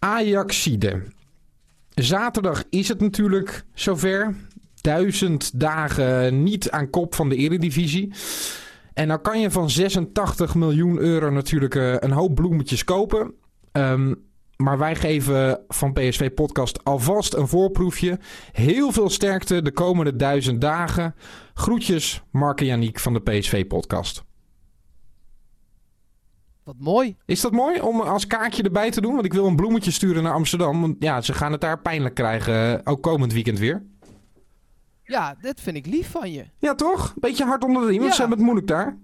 Ajaxide. Zaterdag is het natuurlijk zover. Duizend dagen niet aan kop van de Eredivisie. En dan kan je van 86 miljoen euro natuurlijk uh, een hoop bloemetjes kopen. Um, maar wij geven van PSV Podcast alvast een voorproefje. Heel veel sterkte de komende duizend dagen. Groetjes, Mark en Janiek van de PSV Podcast. Wat mooi. Is dat mooi om als kaartje erbij te doen? Want ik wil een bloemetje sturen naar Amsterdam. Want ja, ze gaan het daar pijnlijk krijgen. Ook komend weekend weer. Ja, dat vind ik lief van je. Ja, toch? Beetje hard onder de riem, want ze hebben het moeilijk daar.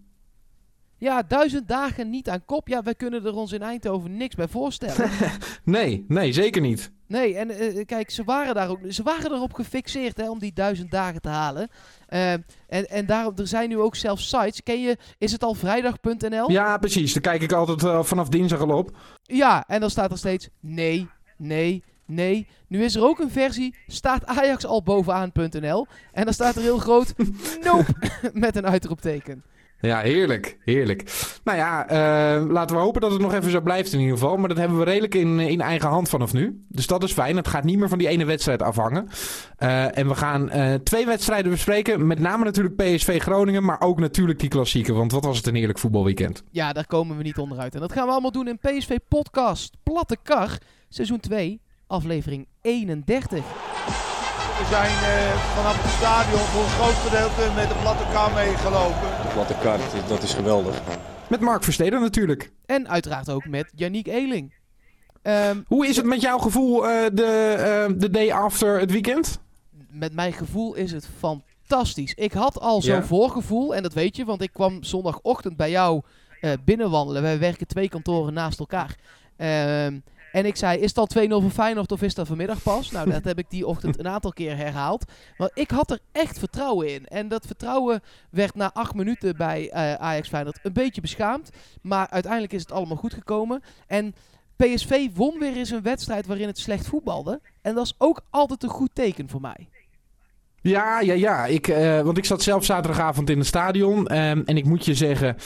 Ja, duizend dagen niet aan kop. Ja, wij kunnen er ons in Eindhoven niks bij voorstellen. nee, nee, zeker niet. Nee, en uh, kijk, ze waren, daar ook, ze waren erop gefixeerd hè, om die duizend dagen te halen. Uh, en, en daarom, er zijn nu ook zelfs sites. Ken je, is het al vrijdag.nl? Ja, precies. Daar kijk ik altijd uh, vanaf dinsdag al op. Ja, en dan staat er steeds nee, nee, nee. Nu is er ook een versie, staat Ajax al bovenaan.nl. En dan staat er heel groot, nope, met een uitroepteken. Ja, heerlijk. Heerlijk. Nou ja, uh, laten we hopen dat het nog even zo blijft in ieder geval. Maar dat hebben we redelijk in, in eigen hand vanaf nu. Dus dat is fijn. Het gaat niet meer van die ene wedstrijd afhangen. Uh, en we gaan uh, twee wedstrijden bespreken. Met name natuurlijk PSV Groningen, maar ook natuurlijk die klassieke. Want wat was het een heerlijk voetbalweekend. Ja, daar komen we niet onderuit. En dat gaan we allemaal doen in PSV Podcast. Platte Kar, seizoen 2, aflevering 31. We zijn uh, vanaf het stadion voor een groot gedeelte met de platte kar meegelopen. De platte kar, dat is geweldig. Met Mark Versteden natuurlijk. En uiteraard ook met Yannick Eeling. Um, Hoe is het met jouw gevoel uh, de, uh, de day after het weekend? Met mijn gevoel is het fantastisch. Ik had al zo'n ja. voorgevoel, en dat weet je, want ik kwam zondagochtend bij jou binnenwandelen. Wij werken twee kantoren naast elkaar. Uh, en ik zei, is al 2-0 voor Feyenoord of is dat vanmiddag pas? Nou, dat heb ik die ochtend een aantal keer herhaald. Maar ik had er echt vertrouwen in. En dat vertrouwen werd na acht minuten bij uh, Ajax Feyenoord een beetje beschaamd. Maar uiteindelijk is het allemaal goed gekomen. En PSV won weer eens een wedstrijd waarin het slecht voetbalde. En dat is ook altijd een goed teken voor mij. Ja, ja, ja. Ik, uh, want ik zat zelf zaterdagavond in het stadion. Um, en ik moet je zeggen,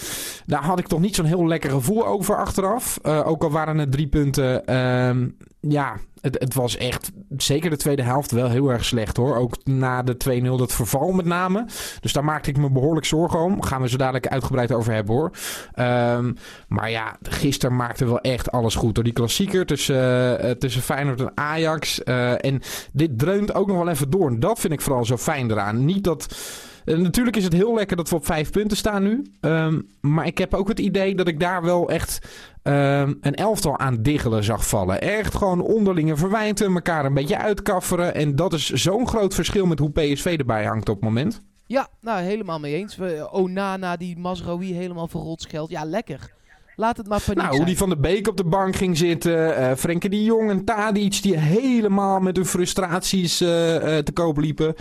daar had ik toch niet zo'n heel lekker gevoel over achteraf. Uh, ook al waren het drie punten. Um, ja, het, het, was echt, zeker de tweede helft, wel heel erg slecht hoor. Ook na de 2-0, dat verval met name. Dus daar maakte ik me behoorlijk zorgen om. Gaan we zo dadelijk uitgebreid over hebben hoor. Um, maar ja, gisteren maakte wel echt alles goed door die klassieker tussen, uh, tussen Feyenoord en Ajax. Uh, en dit dreunt ook nog wel even door. En dat vind ik vooral zo fijn eraan. Niet dat... Uh, natuurlijk is het heel lekker dat we op vijf punten staan nu. Um, maar ik heb ook het idee dat ik daar wel echt um, een elftal aan diggelen zag vallen. Echt gewoon onderlinge verwijten, elkaar een beetje uitkafferen. En dat is zo'n groot verschil met hoe PSV erbij hangt op het moment. Ja, nou helemaal mee eens. Onana die Mazraoui helemaal verrot scheldt. Ja, lekker. Laat het maar paniek Nou, hoe die Van de Beek op de bank ging zitten. Uh, Frenkie de Jong en Tadic die helemaal met hun frustraties uh, uh, te koop liepen.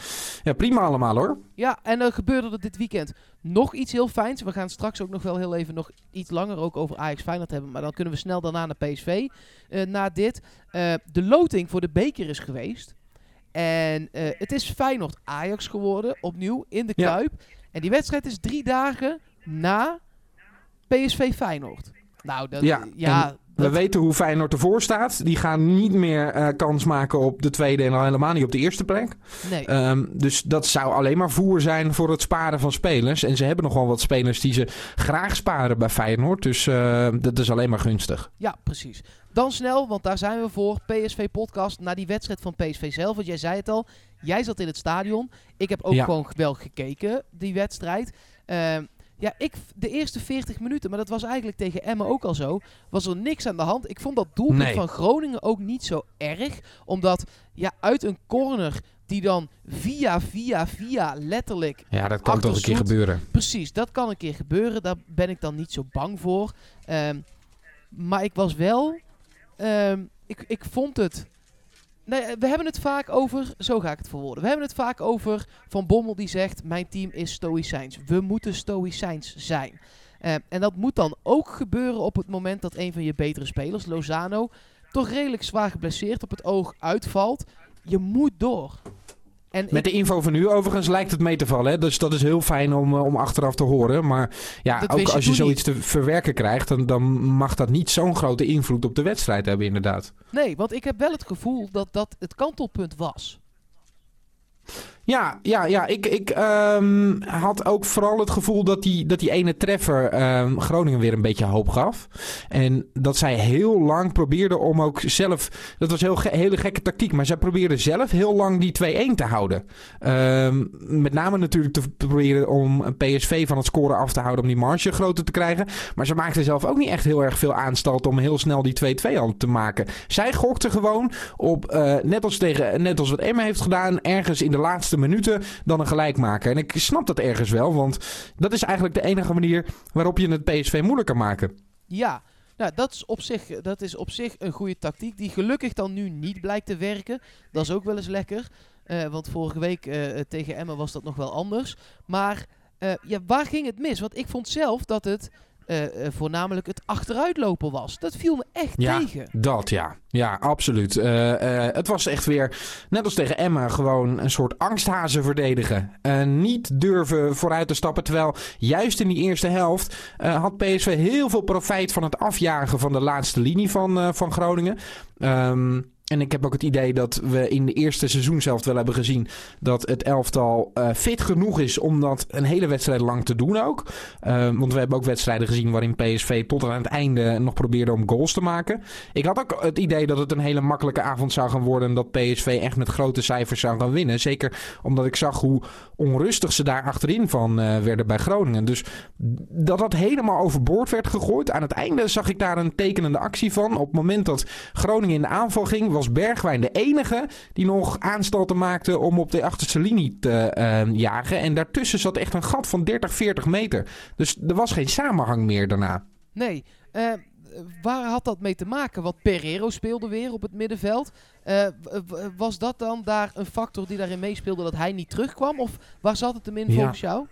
Ja, prima allemaal hoor. Ja, en er gebeurde er dit weekend nog iets heel fijns. We gaan straks ook nog wel heel even nog iets langer ook over Ajax Feyenoord hebben. Maar dan kunnen we snel daarna naar PSV. na dit. de loting voor de beker is geweest. En het is Feyenoord Ajax geworden. Opnieuw in de Kuip. Ja. En die wedstrijd is drie dagen na PSV Feyenoord. Nou, dat, ja, ja we weten hoe Feyenoord ervoor staat. Die gaan niet meer uh, kans maken op de tweede en al helemaal niet op de eerste plek. Nee. Um, dus dat zou alleen maar voer zijn voor het sparen van spelers. En ze hebben nogal wat spelers die ze graag sparen bij Feyenoord. Dus uh, dat is alleen maar gunstig. Ja, precies. Dan snel, want daar zijn we voor. PSV-podcast naar die wedstrijd van PSV zelf. Want jij zei het al, jij zat in het stadion. Ik heb ook ja. gewoon wel gekeken, die wedstrijd. Uh, ja, ik de eerste 40 minuten, maar dat was eigenlijk tegen Emmen ook al zo, was er niks aan de hand. Ik vond dat doelpunt nee. van Groningen ook niet zo erg, omdat ja, uit een corner die dan via, via, via letterlijk... Ja, dat kan toch een keer gebeuren. Precies, dat kan een keer gebeuren. Daar ben ik dan niet zo bang voor. Um, maar ik was wel... Um, ik, ik vond het... Nee, we hebben het vaak over, zo ga ik het verwoorden. We hebben het vaak over Van Bommel die zegt, mijn team is stoïcijns. We moeten stoïcijns zijn. Uh, en dat moet dan ook gebeuren op het moment dat een van je betere spelers, Lozano, toch redelijk zwaar geblesseerd op het oog uitvalt. Je moet door. En Met de info van nu overigens lijkt het mee te vallen. Hè? Dus dat is heel fijn om, om achteraf te horen. Maar ja, ook als je zoiets te verwerken krijgt, dan, dan mag dat niet zo'n grote invloed op de wedstrijd hebben, inderdaad. Nee, want ik heb wel het gevoel dat dat het kantelpunt was. Ja, ja, ja. Ik, ik um, had ook vooral het gevoel dat die, dat die ene treffer um, Groningen weer een beetje hoop gaf. En dat zij heel lang probeerden om ook zelf... Dat was een heel hele gekke tactiek. Maar zij probeerden zelf heel lang die 2-1 te houden. Um, met name natuurlijk te proberen om PSV van het scoren af te houden... om die marge groter te krijgen. Maar ze maakten zelf ook niet echt heel erg veel aanstalt... om heel snel die 2-2 al te maken. Zij gokten gewoon op, uh, net, als tegen, net als wat Emma heeft gedaan... ergens in de laatste minuten dan een gelijkmaker. En ik snap dat ergens wel, want dat is eigenlijk de enige manier waarop je het PSV moeilijk kan maken. Ja, nou, dat is, op zich, dat is op zich een goede tactiek, die gelukkig dan nu niet blijkt te werken. Dat is ook wel eens lekker, uh, want vorige week uh, tegen Emma was dat nog wel anders. Maar uh, ja, waar ging het mis? Want ik vond zelf dat het uh, voornamelijk het achteruitlopen was. Dat viel me echt ja, tegen. Dat ja, ja, absoluut. Uh, het was echt weer, net als tegen Emma, gewoon een soort angsthazen verdedigen. niet durven vooruit te stappen. Terwijl juist in die eerste helft had PSV heel veel profijt van het afjagen van de laatste linie van, van Groningen. Um, en ik heb ook het idee dat we in de eerste seizoen zelf wel hebben gezien dat het elftal uh, fit genoeg is om dat een hele wedstrijd lang te doen ook. Uh, want we hebben ook wedstrijden gezien waarin PSV tot aan het einde nog probeerde om goals te maken. Ik had ook het idee dat het een hele makkelijke avond zou gaan worden en dat PSV echt met grote cijfers zou gaan winnen. Zeker omdat ik zag hoe onrustig ze daar achterin van uh, werden bij Groningen. Dus dat dat helemaal overboord werd gegooid. Aan het einde zag ik daar een tekenende actie van. Op het moment dat Groningen in de aanval ging was Bergwijn de enige die nog aanstalten maakte om op de achterste linie te uh, jagen. En daartussen zat echt een gat van 30, 40 meter. Dus er was geen samenhang meer daarna. Nee, uh, waar had dat mee te maken? Want Pereiro speelde weer op het middenveld. Uh, was dat dan daar een factor die daarin meespeelde dat hij niet terugkwam? Of waar zat het hem in volgens jou?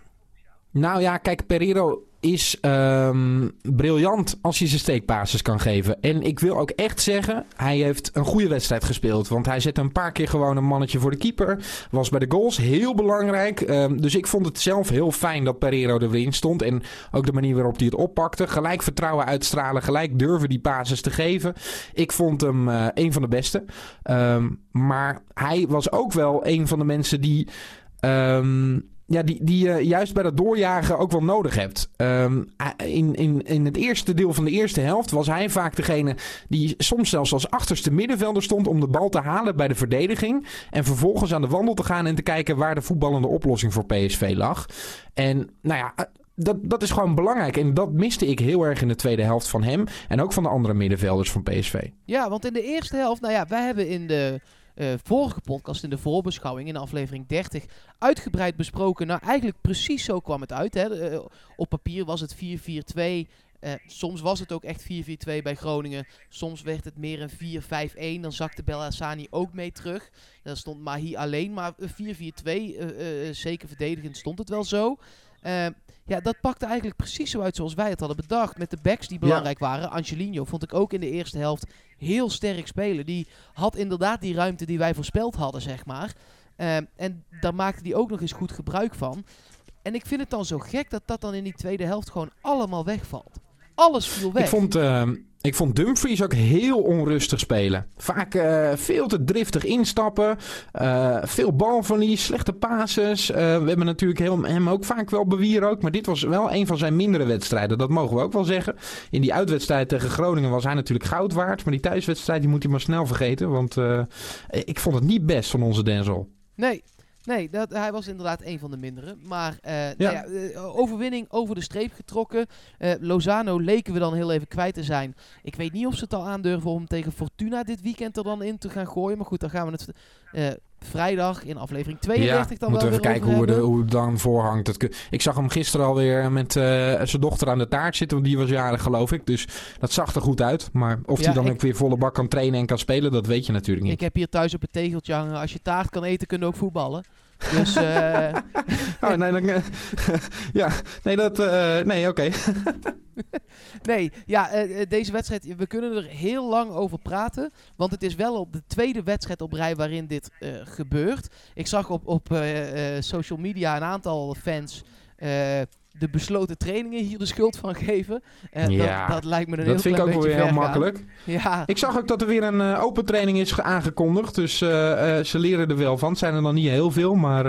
Nou ja, kijk, Pereiro is um, briljant als hij zijn steekbasis kan geven. En ik wil ook echt zeggen, hij heeft een goede wedstrijd gespeeld. Want hij zette een paar keer gewoon een mannetje voor de keeper. Was bij de goals heel belangrijk. Um, dus ik vond het zelf heel fijn dat Pereiro er weer stond. En ook de manier waarop hij het oppakte. Gelijk vertrouwen uitstralen, gelijk durven die basis te geven. Ik vond hem uh, een van de beste. Um, maar hij was ook wel een van de mensen die... ja, die, die je juist bij dat doorjagen ook wel nodig hebt. Um, in, in, in het eerste deel van de eerste helft was hij vaak degene die soms zelfs als achterste middenvelder stond om de bal te halen bij de verdediging. En vervolgens aan de wandel te gaan en te kijken waar de voetballende oplossing voor PSV lag. En nou ja, dat, dat is gewoon belangrijk. En dat miste ik heel erg in de tweede helft van hem. En ook van de andere middenvelders van PSV. Ja, want in de eerste helft, nou ja, wij hebben in de uh, vorige podcast in de voorbeschouwing, in aflevering 30, uitgebreid besproken. Nou, eigenlijk precies zo kwam het uit. Hè. Uh, op papier was het 4-4-2. Uh, eh, soms was het ook echt 4-4-2 bij Groningen. Soms werd het meer een 4-5-1. Dan zakte Bellassani ook mee terug. Dan stond Mahi alleen. Maar 4-4-2, zeker verdedigend, stond het wel zo. Uh, ja, dat pakte eigenlijk precies zo uit zoals wij het hadden bedacht. Met de backs die belangrijk ja. waren. Angelino vond ik ook in de eerste helft heel sterk spelen. Die had inderdaad die ruimte die wij voorspeld hadden, zeg maar. Uh, en daar maakte hij ook nog eens goed gebruik van. En ik vind het dan zo gek dat dat dan in die tweede helft gewoon allemaal wegvalt. Alles viel weg. Ik vond, uh, ik vond Dumfries ook heel onrustig spelen. Vaak uh, veel te driftig instappen. Uh, veel balverlies, slechte passes. Uh, we hebben natuurlijk hem ook vaak wel bewieren ook. Maar dit was wel een van zijn mindere wedstrijden. Dat mogen we ook wel zeggen. In die uitwedstrijd tegen Groningen was hij natuurlijk goud waard. Maar die thuiswedstrijd die moet hij maar snel vergeten. Want ik vond het niet best van onze Denzel. Nee, Nee, dat, hij was inderdaad een van de mindere. Maar uh, ja. Nou ja, uh, overwinning over de streep getrokken. Uh, Lozano leken we dan heel even kwijt te zijn. Ik weet niet of ze het al aandurven om tegen Fortuna dit weekend er dan in te gaan gooien. Maar goed, dan gaan we het vrijdag in aflevering 32 ja, dan moeten wel we even kijken hoe, de, hoe het dan voorhangt. Dat, ik zag hem gisteren alweer met uh, zijn dochter aan de taart zitten. Want die was jarig geloof ik. Dus dat zag er goed uit. Maar of ja, hij dan ik, ook weer volle bak kan trainen en kan spelen, dat weet je natuurlijk niet. Ik heb hier thuis op het tegeltje hangen. Als je taart kan eten, kun je ook voetballen. Dus, eh, oh, nee, dan, eh, ja, nee, dat, eh, nee, oké. nee, ja, deze wedstrijd, we kunnen er heel lang over praten. Want het is wel op de tweede wedstrijd op rij waarin dit gebeurt. Ik zag op, op social media een aantal fans de besloten trainingen hier de schuld van geven. Eh, Ja, dat, dat lijkt me een heel Dat vind ik klein ook wel beetje weer heel makkelijk. Ja, Ik zag ook dat er weer een eh, open training is ge- aangekondigd. Dus eh, ze leren er wel van. Het zijn er dan niet heel veel, maar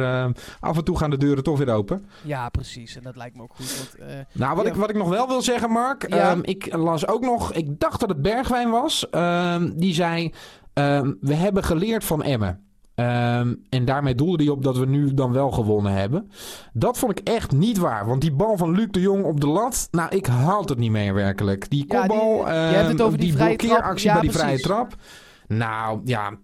af en toe gaan de deuren toch weer open. ja, precies. En dat lijkt me ook goed. Want, Nou, wat, Ja. ik, wat ik nog wel wil zeggen, Mark. Ja. ehm, ik las ook nog, ik dacht dat het Bergwijn was. ehm, die zei, ehm, we hebben geleerd van Emmen. Ehm, en daarmee doelde hij op dat we nu dan wel gewonnen hebben. Dat vond ik echt niet waar. Want die bal van Luc de Jong op de lat. Nou, ik haal het niet meer werkelijk. Die Ja, die- kopbal, je hebt het ehm, over die vrije trap. blokkeeractie Ja, bij die precies. vrije trap. Nou, ja.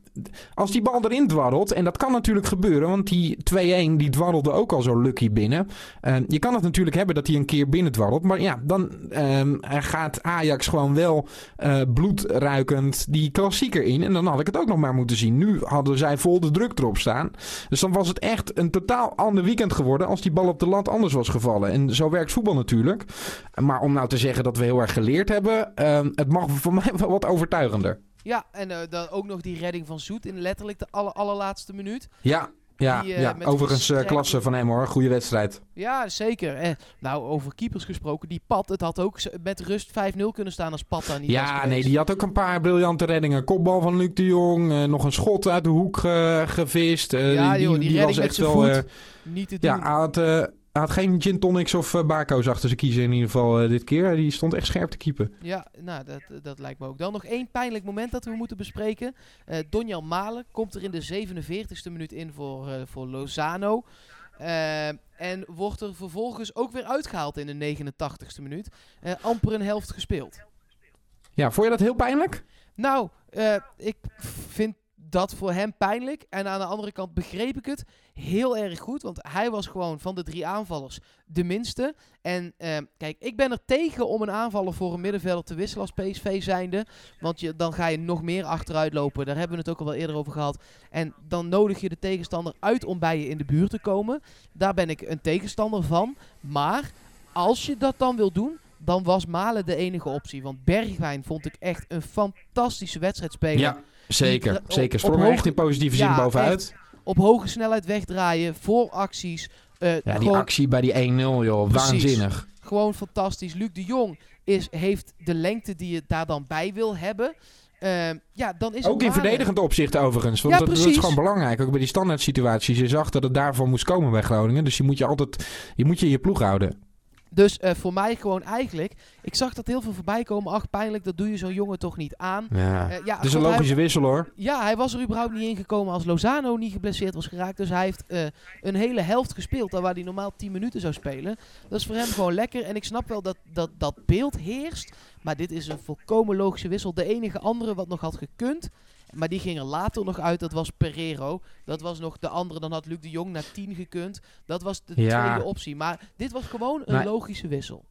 Als die bal erin dwarrelt, en dat kan natuurlijk gebeuren, want die 2-1 die dwarrelde ook al zo lucky binnen. Ehm, je kan het natuurlijk hebben dat hij een keer binnen dwarrelt, maar ja, dan ehm, gaat Ajax gewoon wel eh, bloedruikend die klassieker in. En dan had ik het ook nog maar moeten zien. Nu hadden zij vol de druk erop staan. Dus dan was het echt een totaal ander weekend geworden als die bal op de lat anders was gevallen. En zo werkt voetbal natuurlijk. Maar om nou te zeggen dat we heel erg geleerd hebben, ehm, het mag voor mij wel wat overtuigender. Ja, en eh, dan ook nog die redding van Zoet in letterlijk de aller, allerlaatste minuut. Ja, ja, Die, eh, ja. overigens verstrekking- klasse van hem hoor. Goede wedstrijd. Ja, zeker. Eh, nou, over keepers gesproken. Die Pat, het had ook met rust 5-0 kunnen staan als Pat daar niet was Ja, nee, die had ook een paar briljante reddingen. Kopbal van Luc de Jong. nog een schot uit de hoek gevist. Ja, joh, die redding was echt wel... Niet te doen. ja, had, hij had geen gin tonics of uh, bako's achter zijn kiezen in ieder geval eh, dit keer. Die stond echt scherp te keepen. Ja, nou, dat, dat lijkt me ook. Dan nog één pijnlijk moment dat we moeten bespreken. Eh Donjan Malen komt er in de 47e minuut in voor, eh, voor Lozano. Eh, en wordt er vervolgens ook weer uitgehaald in de 89e minuut. Eh, amper een helft gespeeld. Ja, vond je dat heel pijnlijk? Nou, eh, ik vind dat voor hem pijnlijk. En aan de andere kant begreep ik het heel erg goed. Want hij was gewoon van de drie aanvallers de minste. En eh, kijk, ik ben er tegen om een aanvaller voor een middenvelder te wisselen als PSV zijnde. Want je, dan ga je nog meer achteruit lopen. Daar hebben we het ook al wel eerder over gehad. En dan nodig je de tegenstander uit om bij je in de buurt te komen. Daar ben ik een tegenstander van. Maar als je dat dan wil doen, dan was Malen de enige optie. Want Bergwijn vond ik echt een fantastische wedstrijd spelen. Ja, zeker. Op- zeker. er hoog- echt in positieve zin Ja, bovenuit. Op hoge snelheid wegdraaien, voor acties. eh, Ja, die actie bij die 1-0, joh. Precies. Waanzinnig. gewoon fantastisch. Luc de Jong is, heeft de lengte die je daar dan bij wil hebben. Ehm, ja, dan is Ook in verdedigend opzicht overigens. Want Ja, dat, dat is gewoon belangrijk. Ook bij die standaard situaties. Je zag dat het daarvan moest komen bij Groningen. Dus je moet je altijd je, moet je, in je ploeg houden. Dus eh, voor mij gewoon eigenlijk. Ik zag dat heel veel voorbij komen. Ach, pijnlijk, dat doe je zo'n jongen toch niet aan. Ja. Eh, ja, het is een hij- logische wissel hoor. Ja, hij was er überhaupt niet ingekomen als Lozano niet geblesseerd was geraakt. Dus hij heeft eh, een hele helft gespeeld. Daar waar hij normaal 10 minuten zou spelen. Dat is voor hem gewoon lekker. En ik snap wel dat dat, dat beeld heerst. Maar dit is een volkomen logische wissel. De enige andere wat nog had gekund. Maar die ging er later nog uit. Dat was Pereiro. Dat was nog de andere. Dan had Luc de Jong naar 10 gekund. Dat was de Ja. tweede optie. Maar dit was gewoon een logische wissel.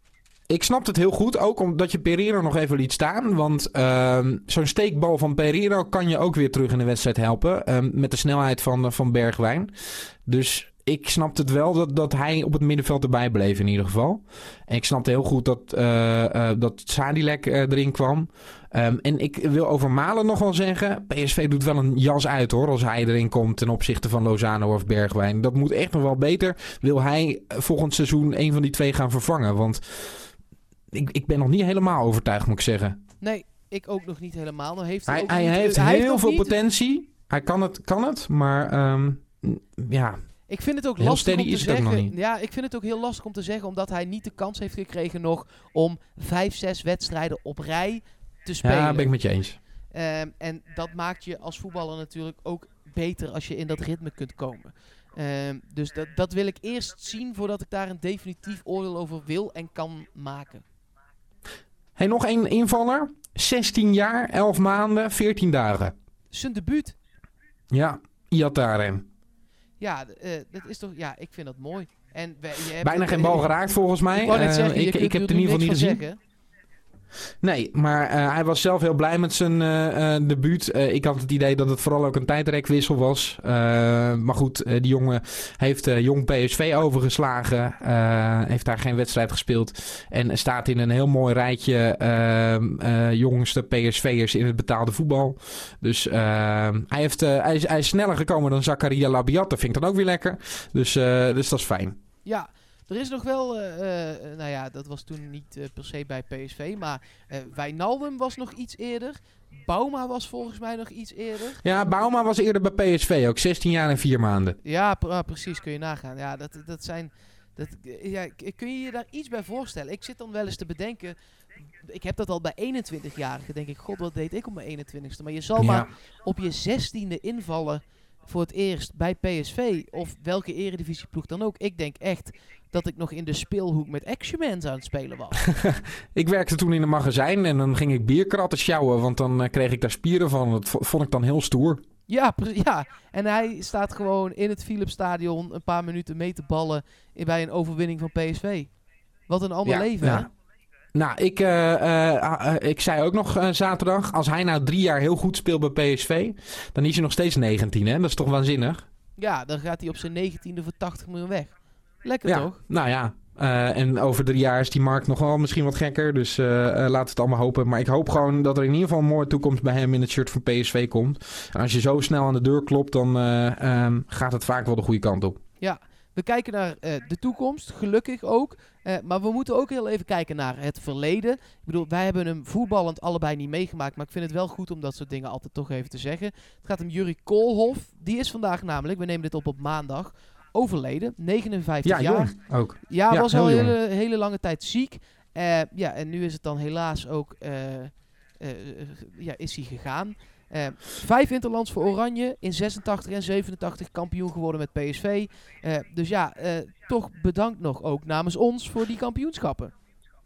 Ik snap het heel goed, ook omdat je Pereiro nog even liet staan. Want ehm, zo'n steekbal van Pereiro kan je ook weer terug in de wedstrijd helpen. ehm, met de snelheid van, van Bergwijn. Dus ik snapte het wel dat, dat hij op het middenveld erbij bleef in ieder geval. En ik snapte heel goed dat, eh, eh, dat Sadilek eh, erin kwam. Ehm, en ik wil over Malen nog wel zeggen. PSV doet wel een jas uit hoor. Als hij erin komt ten opzichte van Lozano of Bergwijn. Dat moet echt nog wel beter. Wil hij volgend seizoen een van die twee gaan vervangen? Want ik, ik ben nog niet helemaal overtuigd, moet ik zeggen. Nee, ik ook nog niet helemaal. Nou heeft hij, Hij, ook hij niet- heeft hij heel veel niet- potentie. Hij kan het, kan het maar ehm, ja. Ik vind het ook Heel lastig om te zeggen. Ja, ik vind het ook heel lastig om te zeggen, omdat hij niet de kans heeft gekregen nog om vijf, zes wedstrijden op rij te spelen. ja, ben ik met je eens. Ehm, en dat maakt je als voetballer natuurlijk ook beter als je in dat ritme kunt komen. Ehm, dus dat, dat wil ik eerst zien voordat ik daar een definitief oordeel over wil en kan maken. Hey, nog één invaller. 16 jaar, 11 maanden, 14 dagen. Zijn debuut. Ja, Iataren. Ja, eh, dat is toch. Ja, ik vind dat mooi. En we- je hebt Bijna geen bal geraakt volgens mij. Ik Eh, zeggen, je ik, heb er het in ieder geval niet gezien. Nee, maar uh, hij was zelf heel blij met zijn uh, debuut. ik had het idee dat het vooral ook een tijdrekwissel was. maar goed, die jongen heeft jong PSV overgeslagen. heeft daar geen wedstrijd gespeeld. En staat in een heel mooi rijtje jongste PSV'ers in het betaalde voetbal. Dus hij, heeft, hij, is, hij is sneller gekomen dan Zakaria Labiat. Dat vind ik dan ook weer lekker. Dus, dus dat is fijn. Ja, er is nog wel, uh, uh, nou ja, dat was toen niet uh, per se bij PSV, maar Wijnaldum was nog iets eerder. Bauma was volgens mij nog iets eerder. Ja, Bauma was eerder bij PSV, ook 16 jaar en 4 maanden. Ja, ah, precies, kun je nagaan. Ja, dat, dat zijn, dat, ja, kun je je daar iets bij voorstellen? Ik zit dan wel eens te bedenken, ik heb dat al bij 21-jarigen, denk ik, god, wat deed ik op mijn 21ste? Maar je zal maar op je 16e invallen voor het eerst bij PSV of welke eredivisieploeg dan ook. Ik denk echt dat ik nog in de speelhoek met Action aan het spelen was. ik werkte toen in een magazijn en dan ging ik bierkratten sjouwen, want dan uh, kreeg ik daar spieren van. Dat vond ik dan heel stoer. Ja, ja, en hij staat gewoon in het Philipsstadion een paar minuten mee te ballen bij een overwinning van PSV. Wat een ander leven, ja. hè? Nou, ik, uh, ik zei ook nog zaterdag, als hij nou drie jaar heel goed speelt bij PSV, dan is hij nog steeds 19, hè? Dat is toch waanzinnig? Ja, dan gaat hij op zijn 19e voor 80 miljoen weg. Lekker ja, toch? Nou ja, en over drie jaar is die markt nog wel misschien wat gekker. Dus uh, laten we het allemaal hopen. Maar ik hoop gewoon dat er in ieder geval een mooie toekomst bij hem in het shirt van PSV komt. En als je zo snel aan de deur klopt, dan ehm, gaat het vaak wel de goede kant op. Ja, we kijken naar de toekomst, gelukkig ook. Uh, maar we moeten ook heel even kijken naar het verleden. Ik bedoel, wij hebben hem voetballend allebei niet meegemaakt. Maar ik vind het wel goed om dat soort dingen altijd toch even te zeggen. Het gaat om Jurie Koolhof. Die is vandaag namelijk, we nemen dit op op maandag, overleden. 59 ja, jaar. Jong, ook. Ja, was al een hele, hele lange tijd ziek. Uh, ja, en nu is het dan helaas ook, uh, ja, is hij gegaan. Uh, vijf interlands voor Oranje. In 86 en 87 kampioen geworden met PSV. Uh, dus ja, uh, toch bedankt nog ook namens ons voor die kampioenschappen.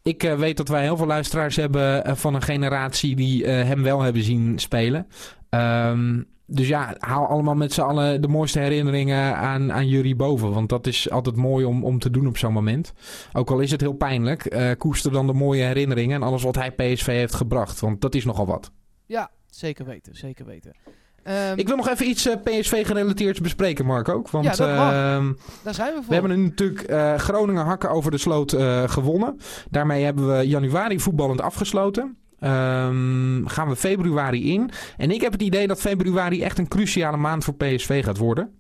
Ik weet dat wij heel veel luisteraars hebben van een generatie die hem wel hebben zien spelen. Um, dus ja, haal allemaal met z'n allen de mooiste herinneringen aan, aan jullie boven. Want dat is altijd mooi om, om te doen op zo'n moment. Ook al is het heel pijnlijk, koester dan de mooie herinneringen en alles wat hij PSV heeft gebracht. Want dat is nogal wat. Ja, zeker weten, zeker weten. Um, ik wil nog even iets uh, eh, PSV-gerelateerd bespreken, Mark ook. Want, ja, dat uh, Daar zijn we voor. We hebben natuurlijk uh, Groningen hakken over de sloot eh, gewonnen. Daarmee hebben we januari voetballend afgesloten. Um, gaan we februari in. En ik heb het idee dat februari echt een cruciale maand voor PSV gaat worden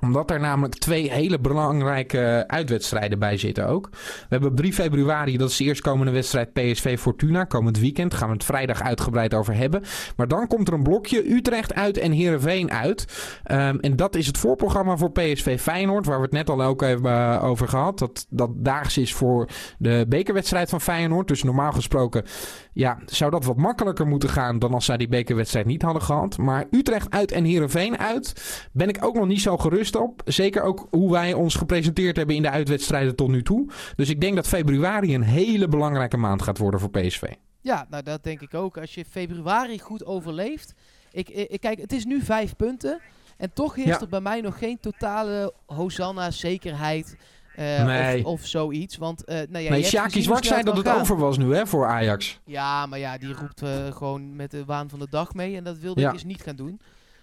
omdat er namelijk twee hele belangrijke uitwedstrijden bij zitten ook. We hebben op 3 februari, dat is de eerstkomende wedstrijd PSV Fortuna. Komend weekend gaan we het vrijdag uitgebreid over hebben. Maar dan komt er een blokje Utrecht uit en Heerenveen uit. Um, en dat is het voorprogramma voor PSV Feyenoord. Waar we het net al ook hebben uh, over gehad. Dat, dat daags is voor de bekerwedstrijd van Feyenoord. Dus normaal gesproken ja, zou dat wat makkelijker moeten gaan dan als zij die bekerwedstrijd niet hadden gehad. Maar Utrecht uit en Heerenveen uit ben ik ook nog niet zo gerust Zeker ook hoe wij ons gepresenteerd hebben in de uitwedstrijden tot nu toe. Dus ik denk dat februari een hele belangrijke maand gaat worden voor PSV. Ja, nou dat denk ik ook. Als je februari goed overleeft. Ik, ik, kijk, het is nu vijf punten. En toch is er bij mij nog geen totale Hosanna-zekerheid uh, nee. of, of, zoiets. Want, uh, nou ja, nee, Sjaki Zwart zei dat het over was nu hè, voor Ajax. Ja, maar ja, die roept uh, gewoon met de waan van de dag mee. En dat wilde ja. ik dus niet gaan doen.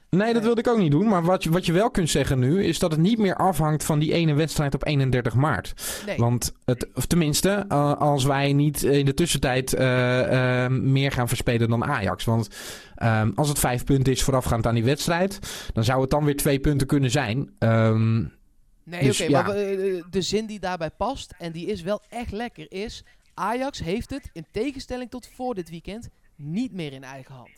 Nee, dat wilde ik ook niet doen. Maar wat je, wat je wel kunt zeggen nu, is dat het niet meer afhangt van die ene wedstrijd op 31 maart. Nee. Want het, of tenminste, uh, als wij niet in de tussentijd uh, uh, meer gaan verspelen dan Ajax. Want um, als het vijf punten is voorafgaand aan die wedstrijd, dan zou het dan weer twee punten kunnen zijn. Um, Nee, dus, oké, maar eh, de zin die daarbij past, en die is wel echt lekker, is... Ajax heeft het, in tegenstelling tot voor dit weekend, niet meer in eigen hand.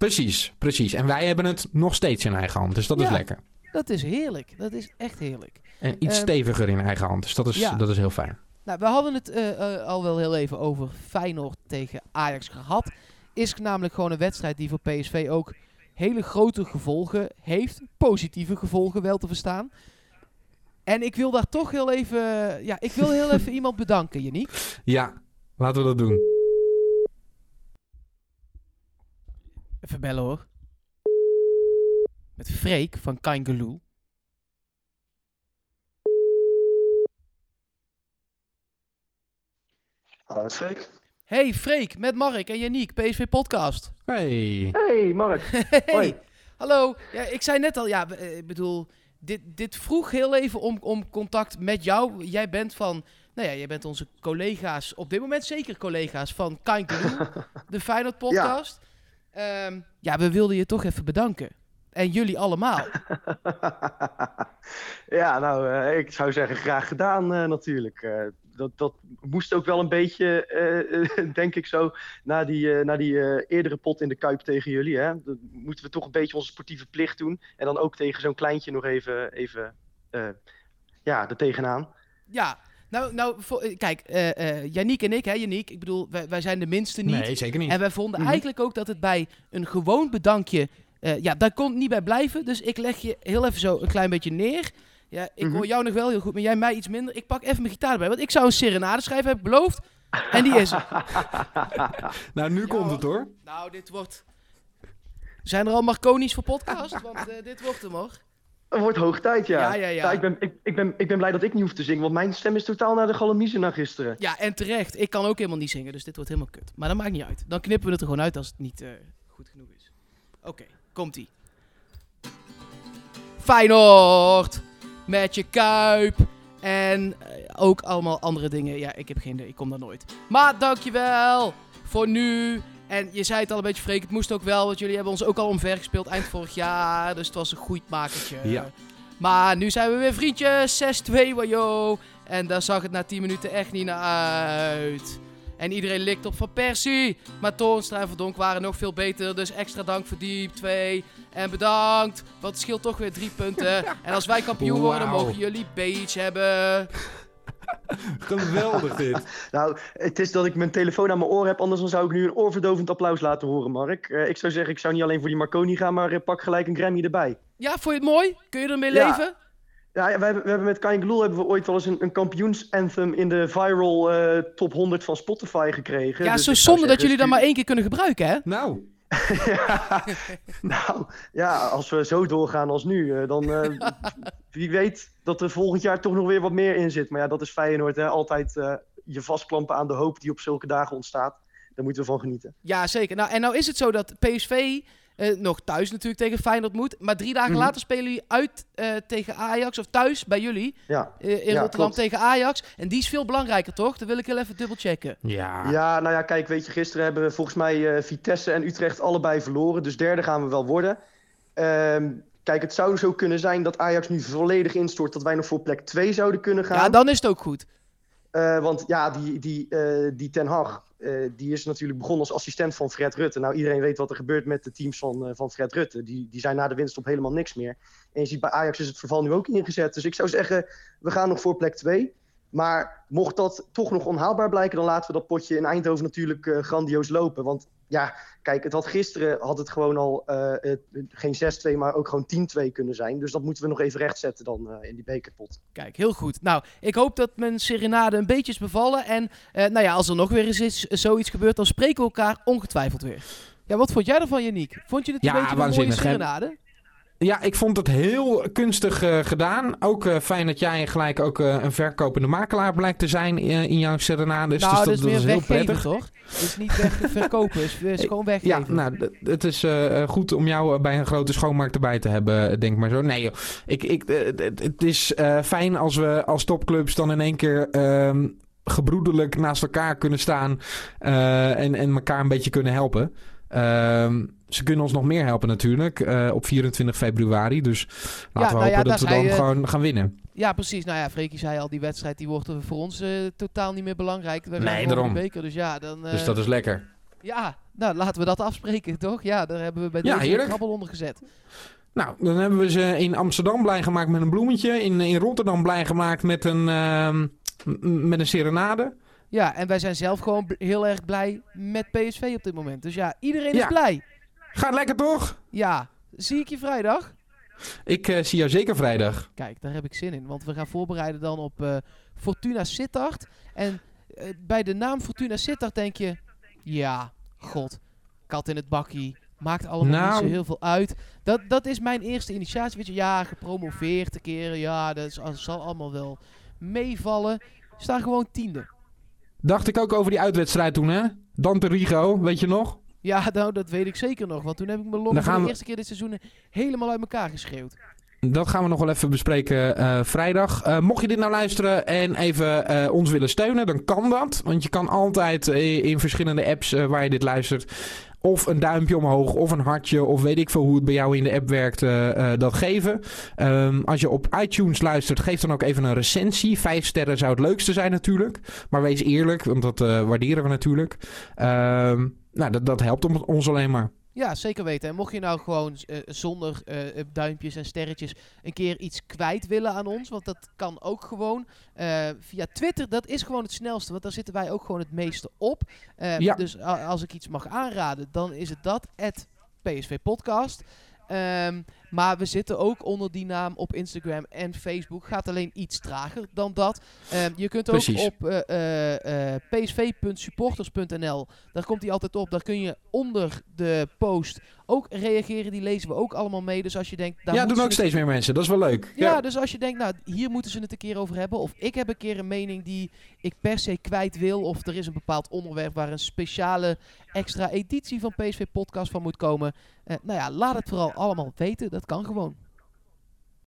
Precies, precies. En wij hebben het nog steeds in eigen hand, dus dat is lekker. Dat is heerlijk, dat is echt heerlijk. En iets um, steviger in eigen hand, dus dat is, ja. dat is heel fijn. Nou, we hadden het uh, uh, al wel heel even over Feyenoord tegen Ajax gehad. Is namelijk gewoon een wedstrijd die voor PSV ook hele grote gevolgen heeft. Positieve gevolgen wel te verstaan. En ik wil daar toch heel even... Ja, ik wil heel even iemand bedanken, Janiek. Ja, laten we dat doen. Even bellen hoor. Met Freek van Kangaloo. Hallo Freek. Hey Freek, met Mark en Janiek, PSV Podcast. Hey. Hey Mark. Hey, Hoi. hallo. Ja, ik zei net al, ja, eh, ik bedoel, dit, dit vroeg heel even om, om contact met jou. Jij bent van, nou ja, jij bent onze collega's, op dit moment zeker collega's van Kind de Feyenoord podcast. Ja. Ja, we wilden je toch even bedanken. En jullie allemaal. ja, nou, uh, ik zou zeggen graag gedaan uh, natuurlijk. Uh, dat, dat moest ook wel een beetje, denk ik zo, na die, na die eerdere pot in de Kuip tegen jullie. Hè? Dan moeten we toch een beetje onze sportieve plicht doen. En dan ook tegen zo'n kleintje nog even, even ja, er tegenaan. Ja, nou, nou voor, kijk, uh, uh, Yannick en ik, hè, Yannick, ik bedoel, wij, wij, zijn de minste niet. Nee, zeker niet. En wij vonden mm -hmm. eigenlijk ook dat het bij een gewoon bedankje, uh, ja, daar kon het niet bij blijven. Dus ik leg je heel even zo een klein beetje neer. Ja, ik mm -hmm. hoor jou nog wel heel goed, maar jij mij iets minder. Ik pak even mijn gitaar erbij, want ik zou een serenade schrijven, heb ik beloofd. En die is er. nou, nu ja, komt het hoor. Nou, dit wordt... Zijn er al Marconi's voor podcast? Want dit wordt hem hoor. Het wordt hoog tijd, ja. Ja, ja, ja. ja ik, ben, ik, ik, ben, ik ben blij dat ik niet hoef te zingen, want mijn stem is totaal naar de galamiezen na gisteren. Ja, en terecht. Ik kan ook helemaal niet zingen, dus dit wordt helemaal kut. Maar dat maakt niet uit. Dan knippen we het er gewoon uit als het niet uh, goed genoeg is. Oké, okay, komt-ie. Feyenoord! Met je kuip! En uh, ook allemaal andere dingen. Ja, ik heb geen idee. Ik kom daar nooit. Maar dankjewel voor nu. En je zei het al een beetje, Freek, het moest ook wel, want jullie hebben ons ook al omver gespeeld eind vorig jaar. Dus het was een goed makertje. Ja. Maar nu zijn we weer vriendjes, 6-2, wajo. En daar zag het na 10 minuten echt niet naar uit. En iedereen likt op Van Persie. Maar Toornstra en Verdonk waren nog veel beter. Dus extra dank voor die twee. En bedankt, want het scheelt toch weer drie punten. En als wij kampioen worden, mogen jullie Beach hebben. Geweldig dit. nou, het is dat ik mijn telefoon aan mijn oor heb, anders dan zou ik nu een oorverdovend applaus laten horen, Mark. Uh, ik zou zeggen, ik zou niet alleen voor die Marconi gaan, maar uh, pak gelijk een Grammy erbij. Ja, vond je het mooi? Kun je ermee Ja. leven? Ja, we hebben, we hebben met Kain Gloel hebben we ooit wel eens een, een kampioensanthem in de viral eh, top 100 van Spotify gekregen. Ja, Dus zo zonde dat jullie dat maar één keer kunnen gebruiken, hè? Nou, ja, nou, ja, als we zo doorgaan als nu, eh, dan eh, wie weet dat er volgend jaar toch nog weer wat meer in zit. Maar ja, dat is Feyenoord, hè? altijd eh, je vastklampen aan de hoop die op zulke dagen ontstaat. Daar moeten we van genieten. Ja, zeker. Nou, en nou is het zo dat PSV eh, nog thuis natuurlijk tegen Feyenoord moet. Maar drie dagen Mhm. later spelen jullie uit eh, tegen Ajax. Of thuis bij jullie Ja, eh, in Ja, Rotterdam klopt. tegen Ajax. En die is veel belangrijker, toch? Dat wil ik heel even dubbelchecken. ja. ja, nou ja, kijk, weet je, gisteren hebben we volgens mij eh, Vitesse en Utrecht allebei verloren. Dus derde gaan we wel worden. Ehm, kijk, het zou zo kunnen zijn dat Ajax nu volledig instort, dat wij nog voor plek 2 zouden kunnen gaan. Ja, dan is het ook goed. Eh, want ja, die, die, eh, die Ten Hag, eh, die is natuurlijk begonnen als assistent van Fred Rutte. Nou, iedereen weet wat er gebeurt met de teams van, van Fred Rutte. Die, die zijn na de winst op helemaal niks meer. En je ziet bij Ajax is het verval nu ook ingezet. Dus ik zou zeggen, we gaan nog voor plek 2. Maar mocht dat toch nog onhaalbaar blijken, dan laten we dat potje in Eindhoven natuurlijk eh, grandioos lopen. Want ja, kijk, het had gisteren had het gewoon al eh, geen 6-2, maar ook gewoon 10-2 kunnen zijn. Dus dat moeten we nog even rechtzetten dan eh, in die bekerpot. Kijk, heel goed. Nou, ik hoop dat mijn serenade een beetje is bevallen. En eh, nou ja, als er nog weer eens is, zoiets gebeurt, dan spreken we elkaar ongetwijfeld weer. Ja, wat vond jij ervan, Janiek? Vond je het Ja, een beetje een mooie serenade? Ja, ik vond het heel kunstig eh, gedaan. Ook eh, fijn dat jij gelijk ook eh, een verkopende makelaar blijkt te zijn in jouw serenades. nou, dus dat, is dat is heel prettig. toch? Het is niet weg verkopen, het is, gewoon Ja, weggeven. nou, d- het is eh, goed om jou bij een grote schoonmaak erbij te hebben, denk maar zo. Nee, joh. Ik, ik, het- is fijn als we als topclubs dan in één keer ehm, gebroederlijk naast elkaar kunnen staan en, en elkaar een beetje kunnen helpen. Ehm, ze kunnen ons nog meer helpen natuurlijk eh, op 24 februari. Dus laten we nou ja, hopen dat we dan je- gewoon gaan winnen. Ja, precies. Nou ja, Freekie zei al, die wedstrijd die wordt voor ons eh, totaal niet meer belangrijk. We Nee, de daarom. beker, dus ja, dan... eh, Dus dat is lekker. Ja, nou laten we dat afspreken, toch? Ja, daar hebben we bij Ja, deze krabbel onder gezet. Nou, dan hebben we ze in Amsterdam blij gemaakt met een bloemetje. In, in Rotterdam blij gemaakt met een, ehm, met een serenade. Ja, en wij zijn zelf gewoon heel erg blij met PSV op dit moment. Dus ja, iedereen Ja. is blij. Gaat lekker toch? Ja, zie ik je vrijdag? Ik eh, zie jou zeker vrijdag. Kijk, daar heb ik zin in. Want we gaan voorbereiden dan op eh, Fortuna Sittard. En eh, bij de naam Fortuna Sittard denk je... Ja, god, kat in het bakkie. Maakt allemaal Nou. niet zo heel veel uit. Dat, dat is mijn eerste initiatie. Weet je, ja, gepromoveerd een keer. Ja, dat is- zal allemaal wel meevallen. Staan gewoon tiende. Dacht ik ook over die uitwedstrijd toen, hè? Dante Rigo, weet je nog? Ja, nou, dat weet ik zeker nog. Want toen heb ik mijn longen voor de eerste keer dit seizoen helemaal uit elkaar geschreeuwd. Dat gaan we nog wel even bespreken uh, vrijdag. Uh, mocht je dit nou luisteren en even uh, ons willen steunen, dan kan dat. Want je kan altijd in verschillende apps waar je dit luistert of een duimpje omhoog of een hartje of weet ik veel hoe het bij jou in de app werkt, uh, dat geven. Um, als je op iTunes luistert, geef dan ook even een recensie. Vijf sterren zou het leukste zijn natuurlijk. Maar wees eerlijk, want dat uh, waarderen we natuurlijk. Um, nou, dat, dat helpt ons alleen maar. Ja, zeker weten. En mocht je nou gewoon uh, zonder uh, duimpjes en sterretjes een keer iets kwijt willen aan ons, want dat kan ook gewoon uh, via Twitter. Dat is gewoon het snelste, want daar zitten wij ook gewoon het meeste op. Ja. Dus als ik iets mag aanraden, dan is het dat, PSV Podcast. Um, maar we zitten ook onder die naam op Instagram en Facebook. Gaat alleen iets trager dan dat. Um, je kunt ook op uh, uh, uh, psv.supporters.nl. Daar komt hij altijd op. Daar kun je onder de post ook reageren. Die lezen we ook allemaal mee. Dus als je denkt... Daar ja, doen ook steeds meer mensen. Dat is wel leuk. Ja, ja, dus als je denkt, nou, hier moeten ze het een keer over hebben. Of ik heb een keer een mening die ik per se kwijt wil. Of er is een bepaald onderwerp waar een speciale extra editie van PSV Podcast van moet komen. Uh, nou ja, laat het vooral allemaal weten. Dat kan gewoon.